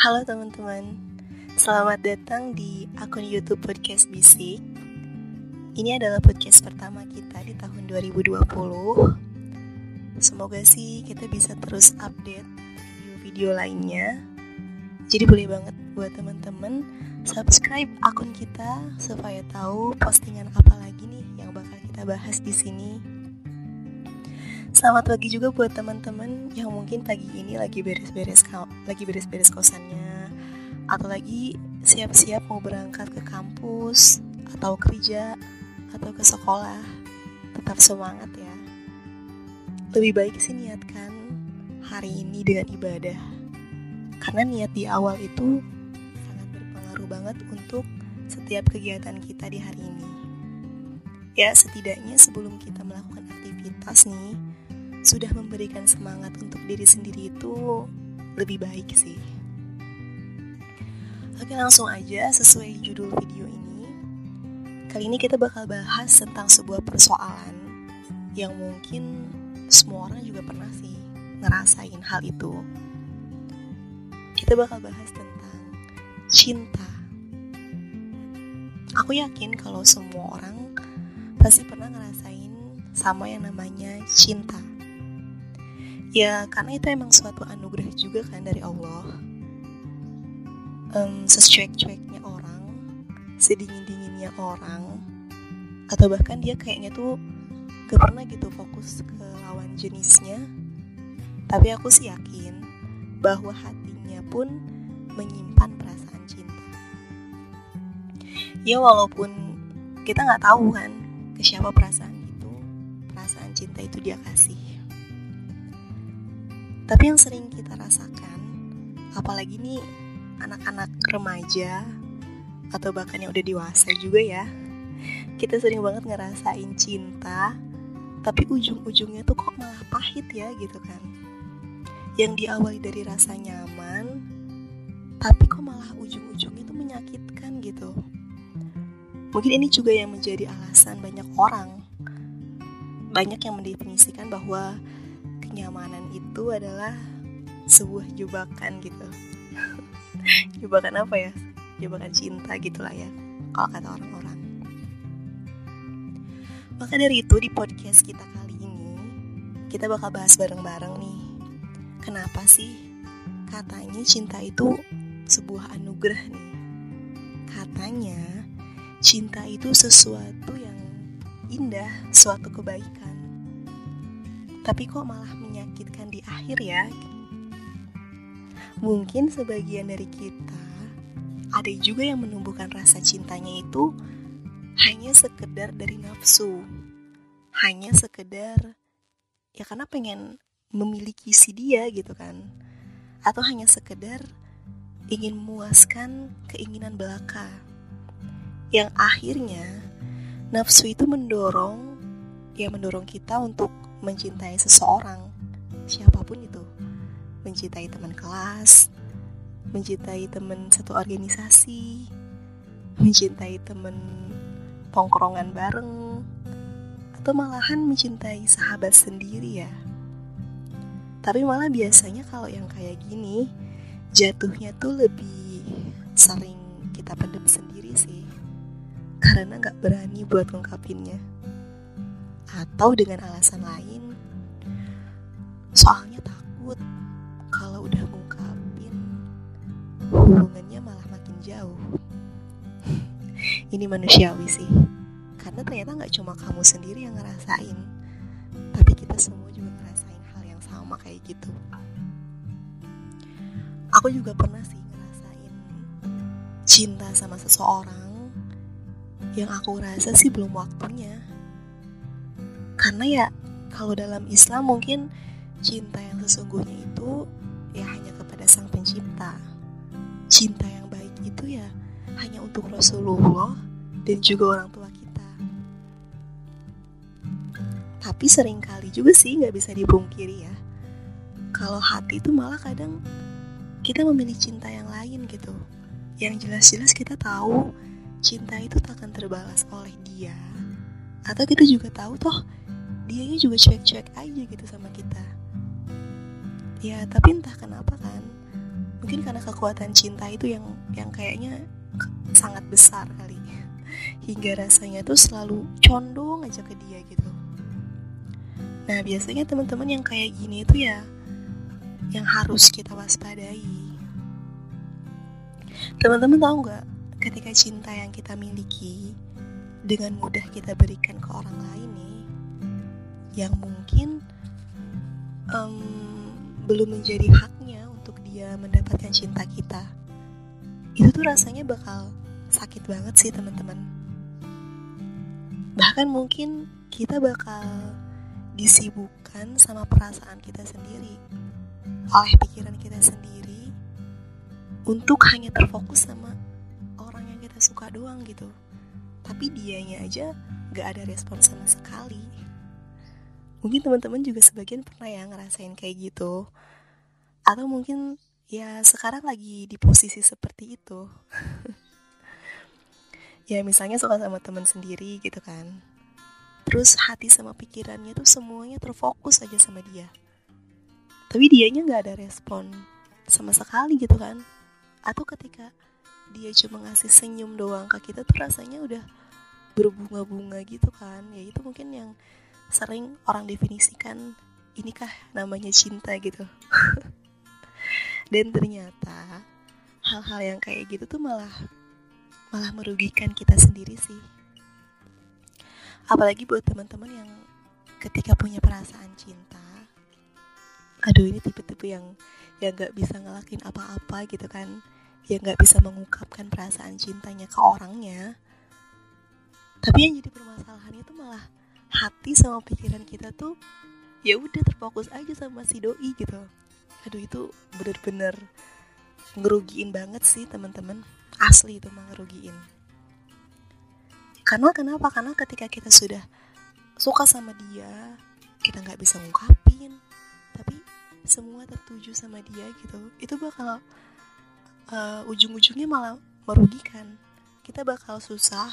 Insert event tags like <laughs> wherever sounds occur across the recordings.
Halo teman-teman, selamat datang di akun YouTube Podcast Bisik. Ini adalah podcast pertama kita di tahun 2020. Semoga sih kita bisa terus update video-video lainnya. Jadi boleh banget buat teman-teman subscribe akun kita supaya tahu postingan apa lagi nih yang bakal kita bahas di sini. Selamat pagi juga buat teman-teman yang mungkin pagi ini lagi beres-beres lagi beres-beres kosannya atau lagi siap-siap mau berangkat ke kampus atau kerja atau ke sekolah. Tetap semangat ya. Lebih baik sih niatkan hari ini dengan ibadah. Karena niat di awal itu sangat berpengaruh banget untuk setiap kegiatan kita di hari ini. Ya, setidaknya sebelum kita melakukan aktivitas nih, sudah memberikan semangat untuk diri sendiri itu lebih baik sih. Oke langsung aja sesuai judul video ini. Kali ini kita bakal bahas tentang sebuah persoalan yang mungkin semua orang juga pernah sih ngerasain hal itu. Kita bakal bahas tentang cinta. Aku yakin kalau semua orang pasti pernah ngerasain sama yang namanya cinta ya karena itu emang suatu anugerah juga kan dari Allah. Um, secuek-cueknya orang sedingin-dinginnya orang atau bahkan dia kayaknya tuh gak pernah gitu fokus ke lawan jenisnya. Tapi aku sih yakin bahwa hatinya pun menyimpan perasaan cinta. Ya walaupun kita nggak tahu kan ke siapa perasaan itu perasaan cinta itu dia kasih tapi yang sering kita rasakan, apalagi nih anak-anak remaja atau bahkan yang udah dewasa juga ya, kita sering banget ngerasain cinta, tapi ujung-ujungnya tuh kok malah pahit ya gitu kan. Yang diawali dari rasa nyaman, tapi kok malah ujung-ujungnya tuh menyakitkan gitu. Mungkin ini juga yang menjadi alasan banyak orang. Banyak yang mendefinisikan bahwa kenyamanan itu adalah sebuah jebakan gitu. <laughs> Jebakan apa ya? Jebakan cinta gitulah ya kalau kata orang-orang. Maka dari itu di podcast kita kali ini kita bakal bahas bareng-bareng nih. Kenapa sih katanya cinta itu sebuah anugerah nih? Katanya cinta itu sesuatu yang indah suatu kebaikan tapi kok malah menyakitkan di akhir ya? Mungkin sebagian dari kita ada juga yang menumbuhkan rasa cintanya itu hanya sekedar dari nafsu, hanya sekedar ya karena pengen memiliki si dia gitu kan, atau hanya sekedar ingin memuaskan keinginan belaka, yang akhirnya nafsu itu mendorong ya mendorong kita untuk mencintai seseorang, siapa pun itu, mencintai teman kelas, mencintai teman satu organisasi, mencintai teman tongkrongan bareng, atau malahan mencintai sahabat sendiri ya. Tapi malah biasanya kalau yang kayak gini, jatuhnya tuh lebih sering kita pendem sendiri sih. Karena gak berani buat ngungkapinnya atau dengan alasan lain soalnya takut kalau udah ngungkapin hubungannya malah makin jauh. Ini manusiawi sih. Karena ternyata nggak cuma kamu sendiri yang ngerasain tapi kita semua juga ngerasain hal yang sama kayak gitu. Aku juga pernah sih ngerasain cinta sama seseorang yang aku rasa sih belum waktunya. Karena ya kalau dalam Islam mungkin cinta yang sesungguhnya itu ya hanya kepada sang pencipta. Cinta yang baik itu ya hanya untuk Rasulullah dan juga orang tua kita. Tapi sering kali juga sih nggak bisa dipungkiri ya kalau hati itu malah kadang kita memilih cinta yang lain gitu. Yang jelas-jelas kita tahu cinta itu takkan terbalas oleh dia. Atau kita juga tahu toh dianya juga cuek-cuek aja gitu sama kita ya tapi entah kenapa kan mungkin karena kekuatan cinta itu yang yang kayaknya sangat besar kali. Hingga rasanya tuh selalu condong aja ke dia gitu. Nah biasanya teman-teman yang kayak gini itu ya yang harus kita waspadai. Teman-teman tahu nggak ketika cinta yang kita miliki dengan mudah kita berikan ke orang lain nih yang mungkin um, belum menjadi haknya untuk dia mendapatkan cinta kita. Itu tuh rasanya bakal sakit banget sih teman-teman. Bahkan mungkin kita bakal disibukkan sama perasaan kita sendiri oleh pikiran kita sendiri untuk hanya terfokus sama suka doang gitu. Tapi dianya aja gak ada respon sama sekali mungkin teman-teman juga sebagian pernah ya ngerasain kayak gitu. Atau mungkin ya sekarang lagi di posisi seperti itu. <laughs> Ya misalnya suka sama teman sendiri gitu kan. Terus hati sama pikirannya tuh semuanya terfokus aja sama dia. Tapi dianya nggak ada respon sama sekali gitu kan. Atau ketika dia cuma ngasih senyum doang ke kita tuh rasanya udah berbunga-bunga gitu kan. Ya itu mungkin yang sering orang definisikan inikah namanya cinta? gitu. <laughs> Dan ternyata hal-hal yang kayak gitu tuh malah malah merugikan kita sendiri sih. Apalagi buat teman-teman yang ketika punya perasaan cinta aduh ini tipe-tipe yang yang nggak bisa ngelakuin apa-apa gitu kan. Yang nggak bisa mengungkapkan perasaan cintanya ke orangnya. Tapi yang jadi permasalahan itu malah hati sama pikiran kita tuh ya udah terfokus aja sama si doi gitu. Aduh itu bener-bener ngerugiin banget sih teman-teman. Asli itu mah ngerugiin. Karena kenapa? Karena ketika kita sudah suka sama dia kita nggak bisa ngungkapin. Tapi semua tertuju sama dia gitu itu bakal uh, ujung-ujungnya malah merugikan. Kita bakal susah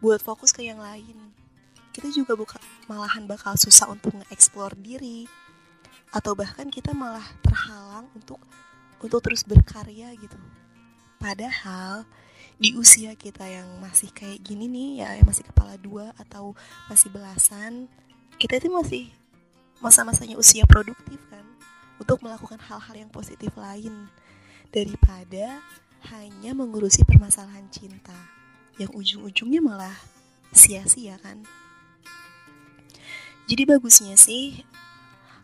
buat fokus ke yang lain kita juga buka, malahan bakal susah untuk nge-explore diri. Atau bahkan kita malah terhalang untuk untuk terus berkarya gitu. Padahal di usia kita yang masih kayak gini nih ya masih kepala dua atau masih belasan kita itu masih masa-masanya usia produktif kan untuk melakukan hal-hal yang positif lain. Daripada hanya mengurusi permasalahan cinta yang ujung-ujungnya malah sia-sia kan. Jadi bagusnya sih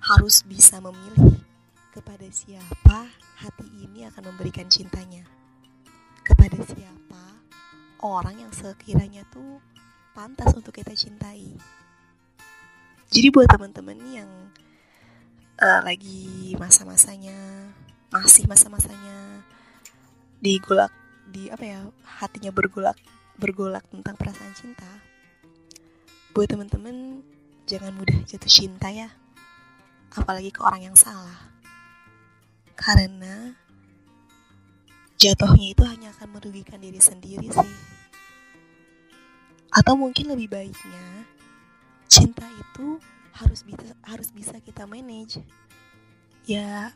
harus bisa memilih kepada siapa hati ini akan memberikan cintanya. Kepada siapa orang yang sekiranya tuh pantas untuk kita cintai. Jadi buat teman-teman yang uh, lagi masa-masanya masih masa-masanya digolak di apa ya hatinya bergolak bergolak tentang perasaan cinta buat temen-temen jangan mudah jatuh cinta ya. Apalagi ke orang yang salah. Karena jatuhnya itu hanya akan merugikan diri sendiri sih. Atau mungkin lebih baiknya cinta itu harus bisa harus bisa kita manage. Ya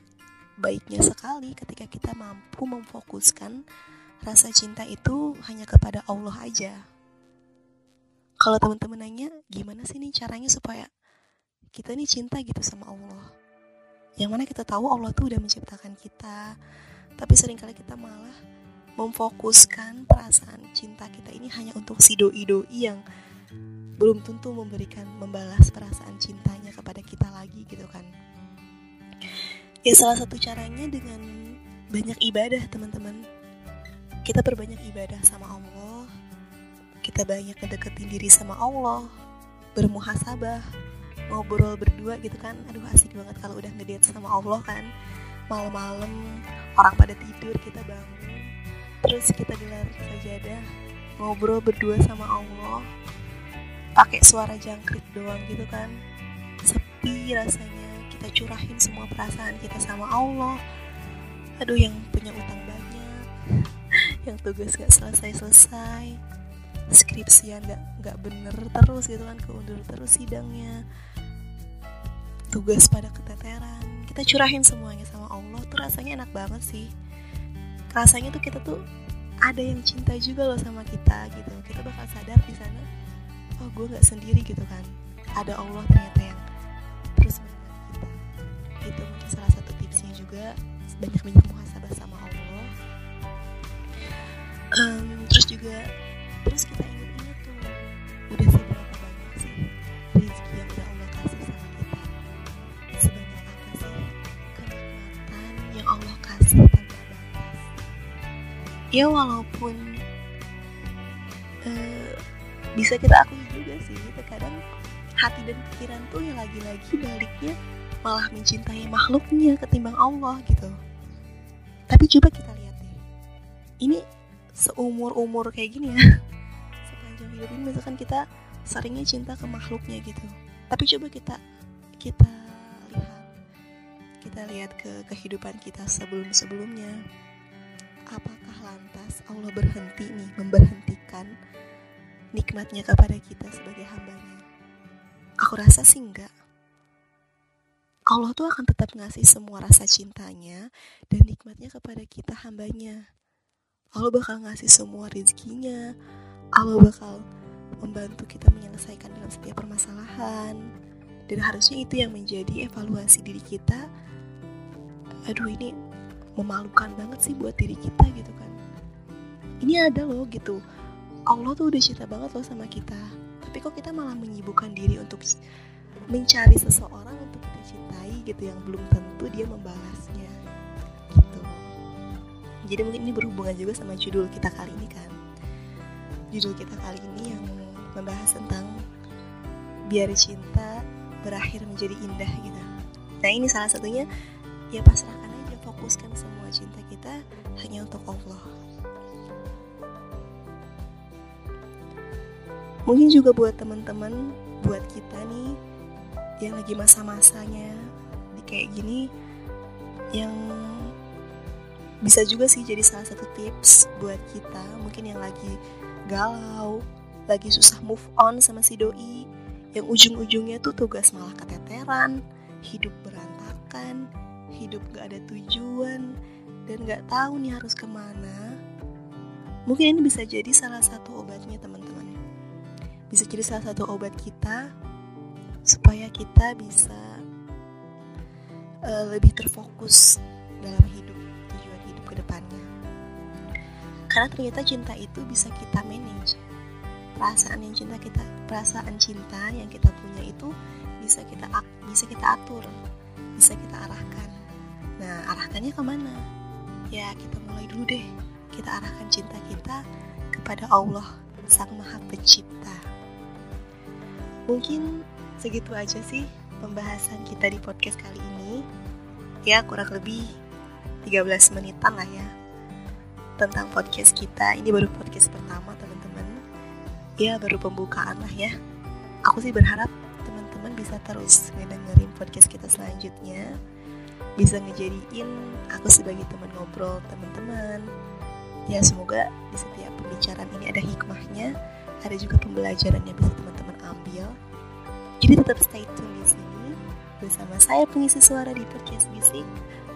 baiknya sekali ketika kita mampu memfokuskan rasa cinta itu hanya kepada Allah aja. Kalau teman-teman nanya, gimana sih nih caranya supaya kita nih cinta gitu sama Allah? Yang mana kita tahu Allah tuh udah menciptakan kita, tapi sering kali kita malah memfokuskan perasaan cinta kita ini hanya untuk si doi-doi yang belum tentu memberikan membalas perasaan cintanya kepada kita lagi gitu kan. Ya salah satu caranya dengan banyak ibadah teman-teman. Kita berbanyak ibadah sama Allah kita banyak ngedeketin diri sama Allah. Bermuhasabah ngobrol berdua gitu kan. Aduh asik banget kalau udah ngedate sama Allah kan. Malam-malam orang pada tidur kita bangun. Terus kita gelar sajadah ngobrol berdua sama Allah. Pakai suara jangkrik doang gitu kan. Sepi rasanya kita curahin semua perasaan kita sama Allah. Aduh yang punya utang banyak <laughs> yang tugas gak selesai-selesai skripsian gak, gak bener terus gitu kan keundur terus sidangnya. Tugas pada keteteran. Kita curahin semuanya sama Allah tuh rasanya enak banget sih. Rasanya tuh kita tuh ada yang cinta juga loh sama kita gitu. Kita bakal sadar di sana oh gue nggak sendiri gitu kan. Ada Allah ternyata yang terus kita. Itu mungkin salah satu tipsnya juga. Banyak-banyak muhasabah sama Allah. Um, terus juga terus kita ingat-ingat tuh udah seberapa banyak sih rezeki yang udah Allah kasih sama kita? Sebanyak apa sih? Kenikmatan yang Allah kasih tanpa batas. Ya walaupun uh, bisa kita akui juga sih terkadang hati dan pikiran tuh yang lagi-lagi baliknya malah mencintai makhluknya ketimbang Allah gitu. Tapi coba kita lihat deh ini seumur-umur kayak gini ya ini misalkan kita seringnya cinta ke makhluknya gitu tapi coba kita kita lihat kita lihat ke kehidupan kita sebelum-sebelumnya apakah lantas Allah berhenti nih memberhentikan nikmatnya kepada kita sebagai hambanya aku rasa sih enggak Allah tuh akan tetap ngasih semua rasa cintanya dan nikmatnya kepada kita hambanya. Allah bakal ngasih semua rezekinya. Allah bakal membantu kita menyelesaikan dalam setiap permasalahan. Dan harusnya itu yang menjadi evaluasi diri kita. Aduh ini memalukan banget sih buat diri kita gitu kan. Ini ada loh gitu. Allah tuh udah cinta banget loh sama kita. Tapi kok kita malah menyibukkan diri untuk mencari seseorang untuk kita cintai gitu yang belum tentu dia membalasnya gitu jadi mungkin ini berhubungan juga sama judul kita kali ini kan judul kita kali ini yang membahas tentang biar cinta berakhir menjadi indah gitu. Nah ini salah satunya ya pasrahkan aja fokuskan semua cinta kita hanya untuk Allah. Mungkin juga buat teman-teman buat kita nih yang lagi masa-masanya kayak gini yang bisa juga sih jadi salah satu tips buat kita mungkin yang lagi galau lagi susah move on sama si doi yang ujung-ujungnya tuh tugas malah keteteran hidup berantakan hidup gak ada tujuan dan gak tahu nih harus ke mana. Mungkin ini bisa jadi salah satu obatnya teman-teman. Bisa jadi salah satu obat kita supaya kita bisa uh, lebih terfokus dalam hidup tujuan hidup ke depannya karena ternyata cinta itu bisa kita manage. Perasaan yang cinta kita perasaan cinta yang kita punya itu bisa kita bisa kita atur bisa kita arahkan. Nah arahkannya ke mana? Ya kita mulai dulu deh. Kita arahkan cinta kita kepada Allah sang maha pencipta. Mungkin segitu aja sih pembahasan kita di podcast kali ini. Ya kurang lebih 13 menitan lah ya tentang podcast kita. Ini baru podcast pertama teman-teman. Ya baru pembukaan lah ya. Aku sih berharap teman-teman bisa terus ngedengerin podcast kita selanjutnya. Bisa ngejadiin aku sebagai teman ngobrol teman-teman. Ya semoga di setiap pembicaraan ini ada hikmahnya, ada juga pembelajaran yang bisa teman-teman ambil jadi tetap stay tune di sini bersama saya pengisi suara di podcast Bisik.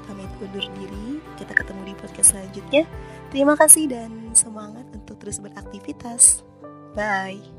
Pamit undur diri, kita ketemu di podcast selanjutnya. Terima kasih dan semangat untuk terus beraktivitas. Bye.